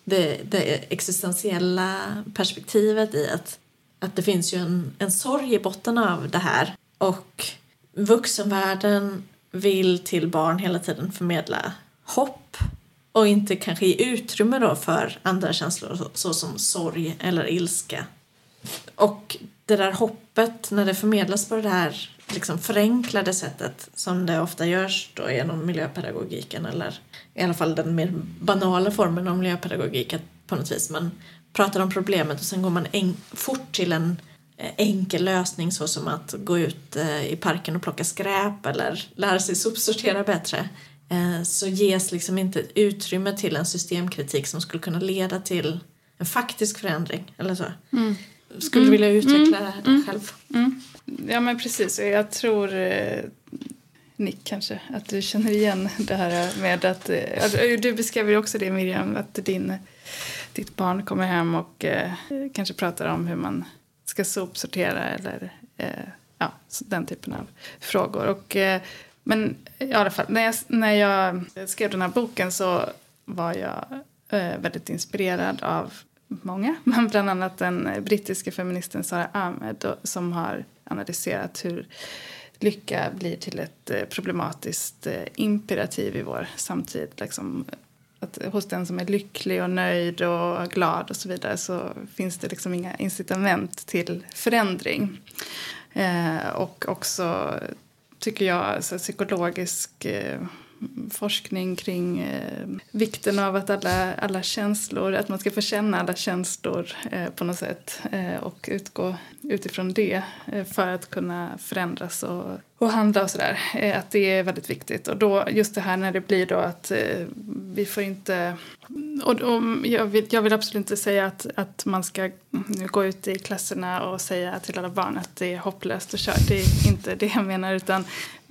det, det existentiella perspektivet i att, att det finns ju en, en sorg i botten av det här. Och vuxenvärlden vill till barn hela tiden förmedla hopp och inte kanske ge utrymme då för andra känslor såsom sorg eller ilska. Och det där hoppet, när det förmedlas på det här liksom förenklade sättet som det ofta görs då genom miljöpedagogiken eller i alla fall den mer banala formen av miljöpedagogik att på något vis man pratar om problemet och sen går man fort till en eh, enkel lösning såsom att gå ut eh, i parken och plocka skräp eller lära sig sopsortera bättre så ges liksom inte utrymme till en systemkritik som skulle kunna leda till en faktisk förändring eller så. Mm. Skulle du vilja utveckla mm. det mm. själv? Mm. Ja men precis, jag tror Nick kanske, att du känner igen det här med att... Alltså, du beskrev ju också det Miriam, att din, ditt barn kommer hem och eh, kanske pratar om hur man ska sopsortera eller eh, ja, den typen av frågor. Och, eh, men i alla fall, när jag, när jag skrev den här boken så var jag eh, väldigt inspirerad av många, men bland annat den brittiska feministen Sara Ahmed som har analyserat hur lycka blir till ett eh, problematiskt eh, imperativ i vår samtid. Liksom, att hos den som är lycklig och nöjd och glad och så vidare så finns det liksom inga incitament till förändring. Eh, och också, tycker jag, så psykologisk eh, forskning kring eh, vikten av att alla, alla känslor, att man ska få känna alla känslor eh, på något sätt eh, och utgå utifrån det eh, för att kunna förändras och, och handla och sådär. Eh, att det är väldigt viktigt. Och då just det här när det blir då att eh, vi får inte och, och jag, vill, jag, vill, absolut inte säga att, att man ska gå ut i klasserna och säga till alla barn att det är hopplöst och kört. Det är inte det jag menar. Utan,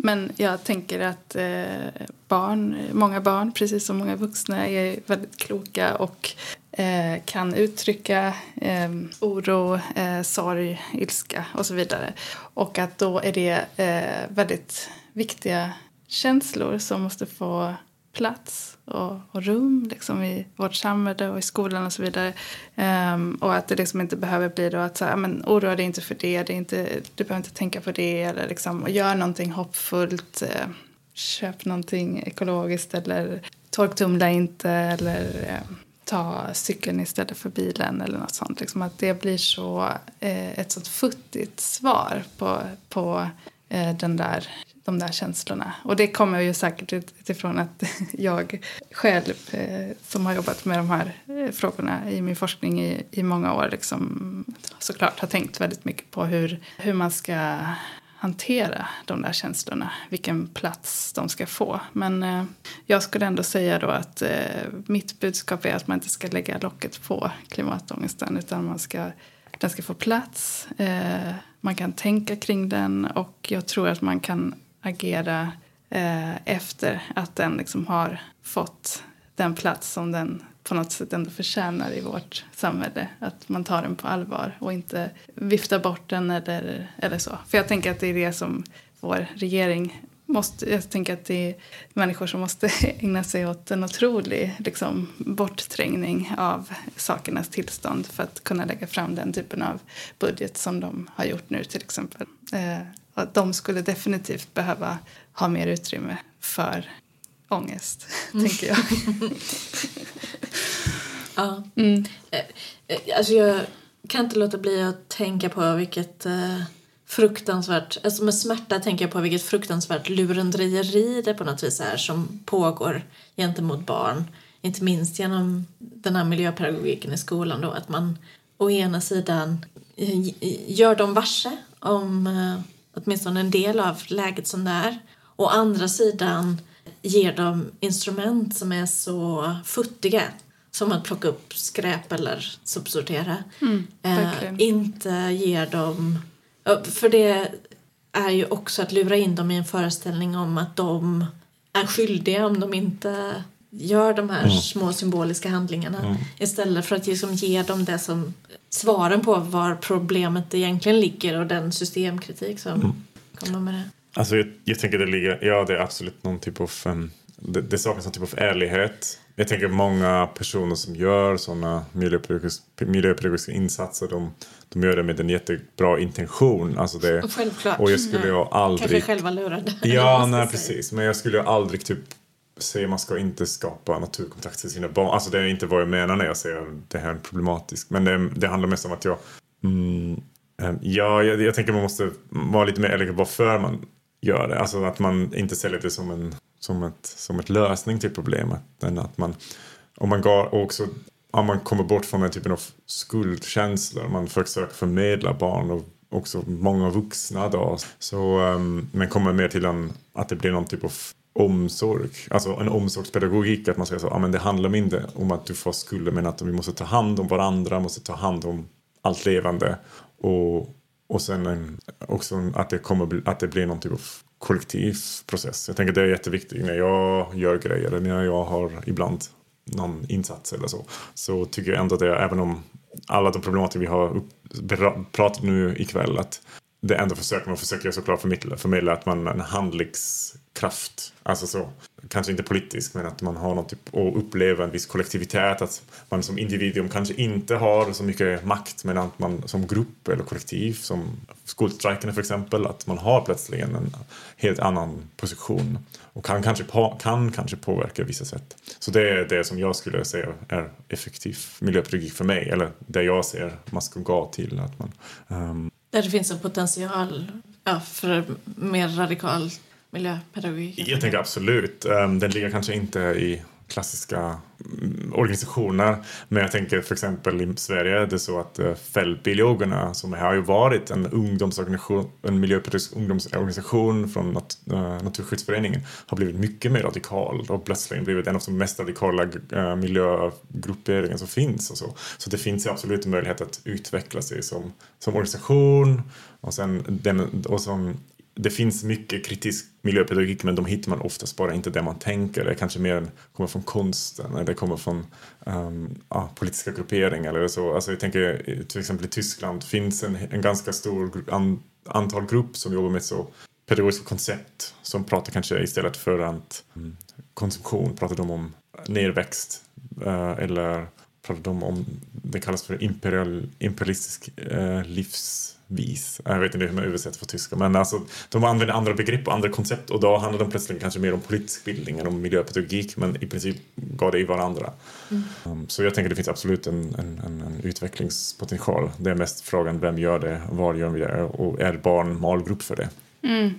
men jag tänker att eh, barn, många barn, precis som många vuxna, är väldigt kloka och eh, kan uttrycka eh, oro, eh, sorg, ilska och så vidare. Och att då är det eh, väldigt viktiga känslor som måste få plats och, och, rum liksom, i vårt samhälle och i skolan och så vidare. Um, och att det liksom inte behöver bli då att så här, men oroa dig inte för det, det är inte, du behöver inte tänka på det eller liksom, och gör någonting hoppfullt. Uh, köp någonting ekologiskt eller torktumla inte eller uh, ta cykeln istället för bilen eller något sånt. Liksom att det blir så, eh, ett sånt futtigt svar på, på eh, den där de där känslorna. Och det kommer ju säkert utifrån att jag själv eh, som har jobbat med de här eh, frågorna i min forskning i, i många år liksom, såklart har tänkt väldigt mycket på hur, hur man ska hantera de där känslorna, vilken plats de ska få. Men eh, jag skulle ändå säga då att eh, mitt budskap är att man inte ska lägga locket på klimatångesten utan man ska, den ska få plats. Eh, man kan tänka kring den och jag tror att man kan agera eh, efter att den liksom har fått den plats som den på något sätt ändå förtjänar i vårt samhälle. Att man tar den på allvar och inte viftar bort den eller, eller så. För jag tänker att det är det som vår regering måste, jag tänker att det är människor som måste ägna sig åt en otrolig liksom, bortträngning av sakernas tillstånd för att kunna lägga fram den typen av budget som de har gjort nu till exempel. Eh, att de skulle definitivt behöva ha mer utrymme för ångest, mm. tänker jag. ja. Mm. Eh, eh, alltså jag, kan inte låta bli att tänka på vilket eh, fruktansvärt, alltså med smärta tänker jag på vilket fruktansvärt lurendrejeri det på något vis är som pågår gentemot barn. Inte minst genom den här miljöpedagogiken i skolan då, att man å ena sidan gör dem varse om åtminstone en del av läget som det är. Å andra sidan ger dem instrument som är så futtiga som att plocka upp skräp eller sopsortera. Mm, eh, inte ger dem... För det är ju också att lura in dem i en föreställning om att de är skyldiga om de inte gör de här mm. små symboliska handlingarna mm. istället för att liksom ge dem det som svaren på var problemet egentligen ligger och den systemkritik som mm. kommer med det. Alltså jag, jag, tänker det ligger, ja det är absolut någon typ av, um, det, det saknas någon typ av ärlighet. Jag tänker många personer som gör sådana miljöpedagogiska, miljöpedagogiska insatser, de, de gör det med en jättebra intention. Alltså det, Självklart. Och jag skulle ju aldrig... Kanske själva lurade. Ja, nej precis. Men jag skulle ju aldrig typ säger man ska inte skapa naturkontakt till sina barn. Alltså det är inte vad jag menar när jag säger det här är problematiskt. Men det, det handlar mest om att jag... Mm, eh, ja, jag, jag tänker man måste vara lite mer ärlig varför man gör det. Alltså att man inte säljer det som en som ett, som ett lösning till problemet. Men att man, om man går också om man kommer bort från den typen av skuldkänslor, man försöker förmedla barn och också många vuxna då. Så, um, men kommer mer till en, att det blir någon typ av omsorg, alltså en omsorgspedagogik, att man säger så, ja men det handlar mindre om att du får skulder men att vi måste ta hand om varandra, måste ta hand om allt levande och, och sen en, också att det, kommer, att det blir någon typ av kollektiv process. Jag tänker det är jätteviktigt när jag gör grejer eller när jag har ibland någon insats eller så. Så tycker jag ändå att det, även om alla de problematik vi har upp, pratat nu ikväll, att det ändå försöker man försöker såklart förmedla, förmedla att man en kraft, alltså så, kanske inte politisk men att man har något typ och upplever en viss kollektivitet, att man som individium kanske inte har så mycket makt men att man som grupp eller kollektiv, som skolstrejkerna för exempel, att man har plötsligen en helt annan position och kan kanske, på, kan kanske påverka vissa sätt. Så det är det som jag skulle säga är effektiv miljöpedagogik för mig, eller det jag ser man ska gå till. Att man, um, där det finns en potential ja, för mer radikal miljöpedagogik? Jag tänker absolut. Ehm, den ligger kanske inte i klassiska mm, organisationer. Men jag tänker för exempel i Sverige är det så att eh, fältbiologerna som har ju varit en ungdomsorganisation, en miljöpedagogisk ungdomsorganisation från nat eh, Naturskyddsföreningen har blivit mycket mer radikal och plötsligt blivit en av de mest radikala eh, miljögrupperingar som finns och så. Så det finns ju absolut en möjlighet att utveckla sig som, som organisation och sen den, och som det finns mycket kritisk miljöpedagogik men de hittar man oftast bara inte där man tänker. Det kanske mer kommer från konsten eller det kommer från um, ja, politiska grupperingar eller så. Alltså jag tänker till exempel i Tyskland finns en, en ganska stor an, antal grupp som jobbar med så pedagogiska koncept som pratar kanske istället för att mm, konsumtion pratar de om nerväxt uh, eller pratar de om, det kallas för imperial, imperialistisk uh, livs vis. Jag vet inte hur man översätter på tyska. Men alltså, de använder andra begrepp och andra koncept och då handlar de plötsligt kanske mer om politisk bildning än om miljöpedagogik men i princip går det i varandra. Mm. Um, så jag tänker det finns absolut en, en, en, en, utvecklingspotential. Det är mest frågan vem gör det, var gör vi det och är barn målgrupp för det? Mm.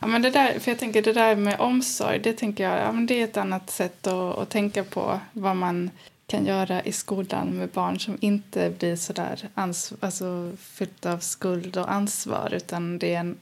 Ja, men det där, för jag tänker det där med omsorg, det tänker jag, ja, men det är ett annat sätt att, att tänka på vad man kan göra i skolan med barn som inte blir så där alltså, fyllt av skuld och ansvar utan det, är en,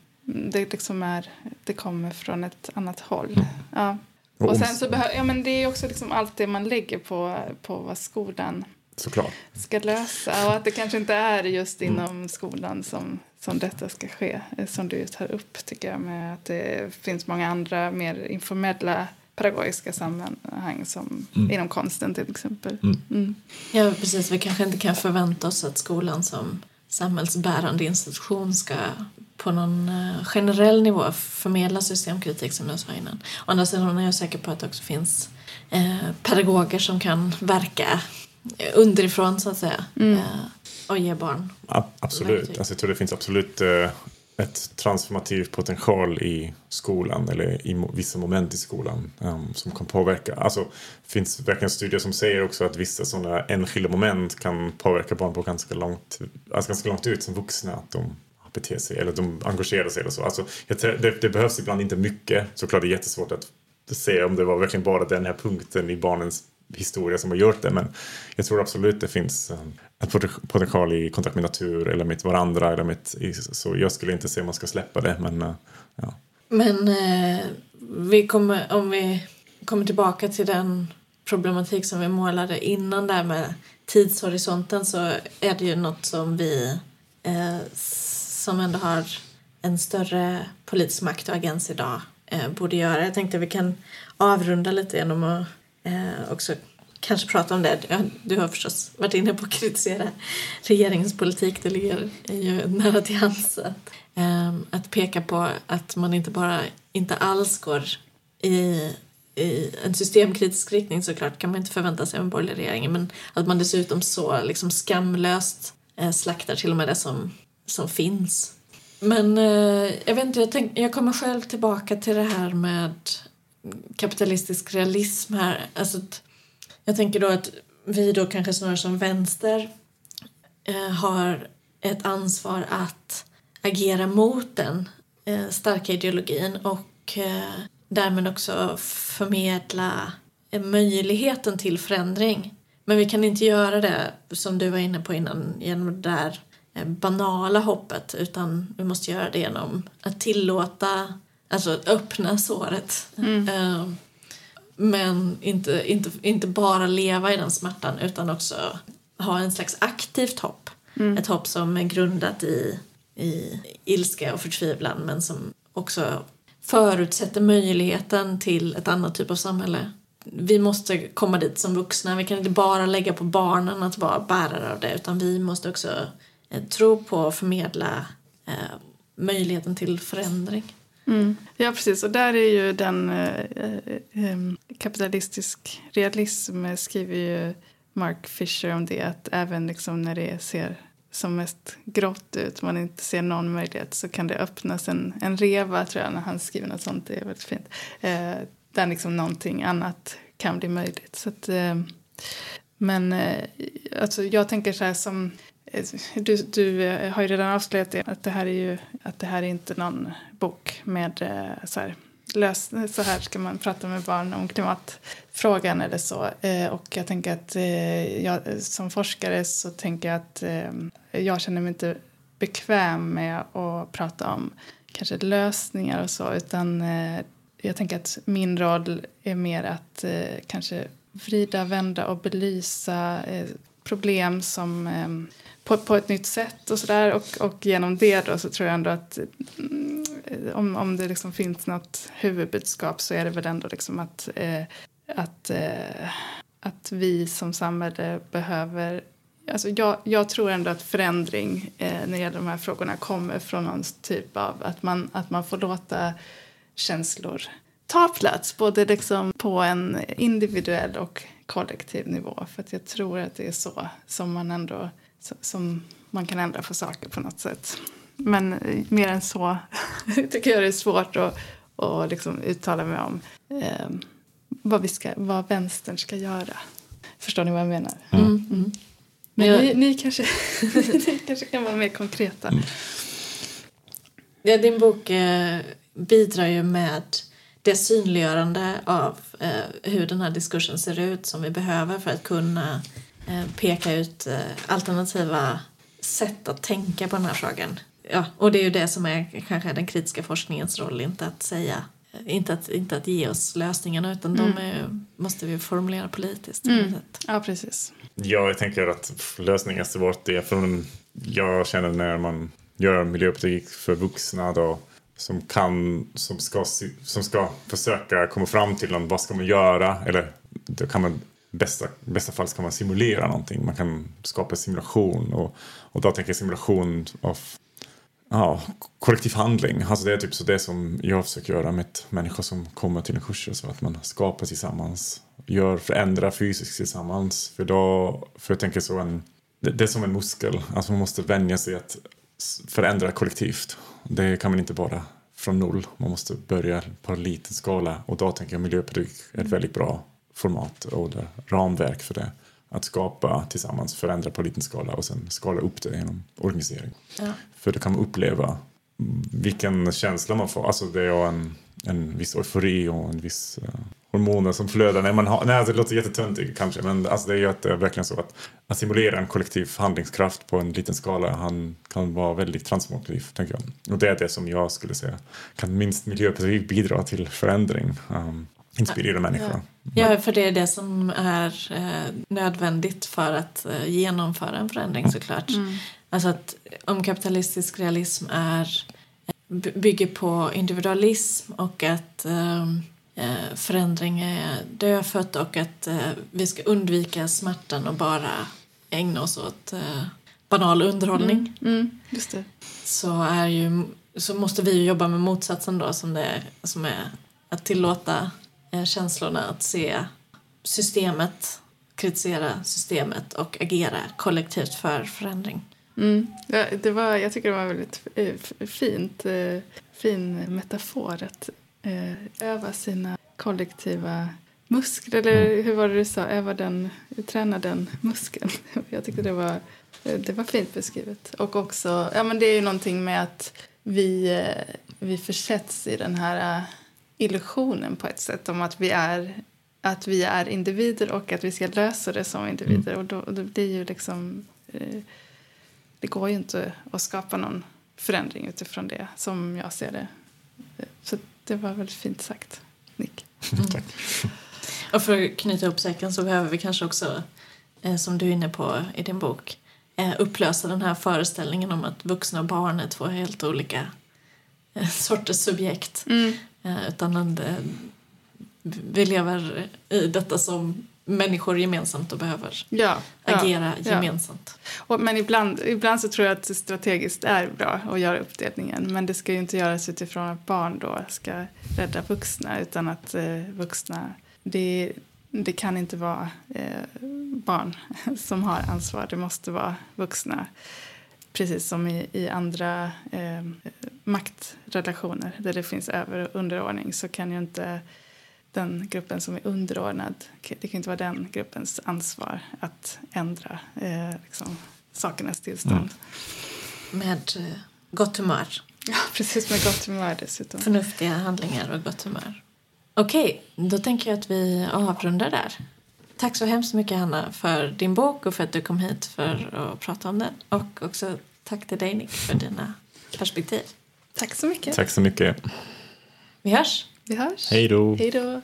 det, liksom är, det kommer från ett annat håll. Mm. Ja. Och sen så ja men det är också liksom allt det man lägger på, på vad skolan Såklart. ska lösa och att det kanske inte är just mm. inom mm. skolan som, som detta ska ske, som du tar upp tycker jag med att det finns många andra mer informella pedagogiska sammanhang som mm. inom konsten till exempel. Mm. Mm. Ja precis, vi kanske inte kan förvänta oss att skolan som samhällsbärande institution ska på någon eh, generell nivå förmedla systemkritik som jag sa innan. Å andra sidan är jag säker på att det också finns eh, pedagoger som kan verka underifrån så att säga mm. eh, och ge barn Absolut, alltså, jag tror det finns absolut eh, ett transformativ potential i skolan eller i vissa moment i skolan um, som kan påverka. Alltså, det finns verkligen studier som säger också att vissa sådana enskilda moment kan påverka barn på ganska långt, alltså ganska långt ut som vuxna. Att de beter sig eller de engagerar sig eller så. Alltså, det, det behövs ibland inte mycket. Såklart det är jättesvårt att se om det var verkligen bara den här punkten i barnens historia som har gjort det. Men jag tror absolut det finns en potential i kontakt med natur eller med varandra. Eller med, så jag skulle inte säga om man ska släppa det. Men, eh, ja. men eh, vi kommer, om vi kommer tillbaka till den problematik som vi målade innan där med tidshorisonten så är det ju något som vi eh, som ändå har en större politisk makt och agens idag eh, borde göra. Jag tänkte att vi kan avrunda lite genom att eh, också kanske prata om det. Du har förstås varit inne på att kritisera regeringens politik. Det ligger ju nära till hands att, eh, att peka på att man inte bara inte alls går i i en systemkritisk riktning såklart kan man inte förvänta sig av en borgerlig regering men att man dessutom så liksom skamlöst eh, slaktar till och med det som, som finns. Men eh, jag vet inte, jag, tänk, jag kommer själv tillbaka till det här med kapitalistisk realism här. Alltså, jag tänker då att vi då kanske snarare som vänster eh, har ett ansvar att agera mot den eh, starka ideologin och eh, därmed också förmedla eh, möjligheten till förändring. Men vi kan inte göra det, som du var inne på innan, genom det där eh, banala hoppet utan vi måste göra det genom att tillåta Alltså öppna såret. Mm. Uh, men inte, inte, inte bara leva i den smärtan utan också ha en slags aktivt hopp. Mm. Ett hopp som är grundat i, i ilska och förtvivlan men som också förutsätter möjligheten till ett annat typ av samhälle. Vi måste komma dit som vuxna. Vi kan inte bara lägga på barnen att vara bärare av det utan vi måste också eh, tro på och förmedla eh, möjligheten till förändring. Mm. Ja, precis. Och där är ju den eh, eh, eh kapitalistisk realism eh, skriver ju Mark Fisher om det att även liksom när det ser som mest grått ut, man inte ser någon möjlighet så kan det öppnas en, en reva, tror jag, när han skriver något sånt. Det är väldigt fint. Eh, där liksom någonting annat kan bli möjligt. Så att, eh, men eh, alltså, jag tänker så här som eh, du, du har ju redan avslöjat det, att det här är ju att det här är inte någon bok med eh, så här, lös, så här ska man prata med barn om klimatfrågan eller så. Eh, och jag tänker att eh, jag, som forskare så tänker jag att eh, jag känner mig inte bekväm med att prata om kanske lösningar och så utan eh, jag tänker att min roll är mer att kanske vrida, vända och belysa problem som på, på ett nytt sätt och sådär. Och, och genom det då så tror jag ändå att eh, om, om det liksom finns något huvudbudskap så är det väl ändå liksom att, eh, att, eh, att vi som samhälle behöver Alltså jag, jag tror ändå att förändring eh, när det gäller de här frågorna kommer från någon typ av att man, att man får låta känslor ta plats både liksom på en individuell och kollektiv nivå. För att jag tror att det är så som man ändå som man kan ändra på saker på något sätt. Men eh, mer än så tycker jag det är svårt att, att liksom uttala mig om eh, vad, vi ska, vad vänstern ska göra. Förstår ni vad jag menar? Mm. Mm. mm. Men jag, ni, ni, kanske, ni kanske kan vara mer konkreta. Mm. Ja, din bok eh, bidrar ju med det synliggörande av eh, hur den här diskursen ser ut som vi behöver för att kunna Eh, peka ut eh, alternativa sätt att tänka på den här frågan. Ja, och det är ju det som är kanske den kritiska forskningens roll, inte att säga eh, inte att, inte att ge oss lösningarna utan mm. de är, måste vi formulera politiskt. Mm. Ja, precis. Ja, jag tänker att lösningen är svårt. Det från, jag känner när man gör miljöpolitik för vuxna då, som kan, som ska, som ska försöka komma fram till vad ska man göra? Eller då kan man bästa, bästa fall ska man simulera någonting. Man kan skapa simulation och, och då tänker jag simulation av ja, kollektiv handling. Alltså det är typ så det som jag försöker göra med människor som kommer till en kurs. Så att man skapar tillsammans, gör, förändrar fysiskt tillsammans. För då, för jag tänker så en, det, det är som en muskel. Alltså man måste vänja sig att förändra kollektivt. Det kan man inte bara från noll. Man måste börja på en liten skala och då tänker jag miljöpedagogik är ett väldigt bra format och ramverk för det. Att skapa tillsammans, förändra på en liten skala och sen skala upp det genom organisering. Ja. För då kan man uppleva vilken känsla man får. Alltså det är en, en viss eufori och en viss uh, hormoner som flödar. Nej, man har, nej, alltså det låter jättetöntigt kanske men alltså det är ju att det är verkligen så att, att simulera en kollektiv handlingskraft på en liten skala han kan vara väldigt transformativ, tänker jag. Och det är det som jag skulle säga kan minst miljöpedagogik bidra till förändring. Um, inspirera människor. Ja. ja, för det är det som är eh, nödvändigt för att eh, genomföra en förändring såklart. Mm. Alltså att om kapitalistisk realism är bygger på individualism och att um, Eh, förändring är dödfött och att eh, vi ska undvika smärtan och bara ägna oss åt eh, banal underhållning. Mm, mm, just det. Så, är ju, så måste vi jobba med motsatsen då som, det, som är att tillåta känslorna att se systemet, kritisera systemet och agera kollektivt för förändring. Mm. Ja, det var, jag tycker det var väldigt fint, fin metafor att eh, öva sina kollektiva muskler. Eller mm. hur var det du sa? Öva den, träna den muskeln. Jag tyckte det var, eh, det var fint beskrivet. Och också, ja men det är ju någonting med att vi, eh, vi försätts i den här eh, illusionen på ett sätt om att vi är att vi är individer och att vi ska lösa det som individer. Mm. Och, då, och det blir ju liksom... det går ju inte att skapa någon förändring utifrån det, som jag ser det. Så det var väldigt fint sagt, Nick. Mm. Tack. Och för att knyta ihop säcken så behöver vi kanske också, eh, som du är inne på i din bok, eh, upplösa den här föreställningen om att vuxna och barn är två helt olika eh, sorters subjekt. Mm. Eh, utan eh, vi lever i detta som människor gemensamt och behöver ja, agera ja, gemensamt. Ja. Och, men ibland, ibland så tror jag att det strategiskt är bra att göra uppdelningen men det ska ju inte göras utifrån att barn då ska rädda vuxna utan att eh, vuxna, det, det kan inte vara eh, barn som har ansvar, det måste vara vuxna. Precis som i, i andra eh, maktrelationer där det finns över och underordning så kan ju inte den gruppen som är underordnad. Det kan inte vara den gruppens ansvar att ändra eh, liksom, sakernas tillstånd. Mm. Med eh, gott humör. Ja, precis. Med gott humör dessutom. Förnuftiga handlingar och gott humör. Okej, då tänker jag att vi avrundar där. Tack så hemskt mycket Hanna för din bok och för att du kom hit för att prata om den. Och också tack till dig Nick för dina perspektiv. Tack så mycket. Tack så mycket. Vi hörs. Vi hörs. Hej då. Hej då.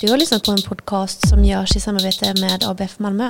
Du har lyssnat på en podcast som görs i samarbete med ABF Malmö.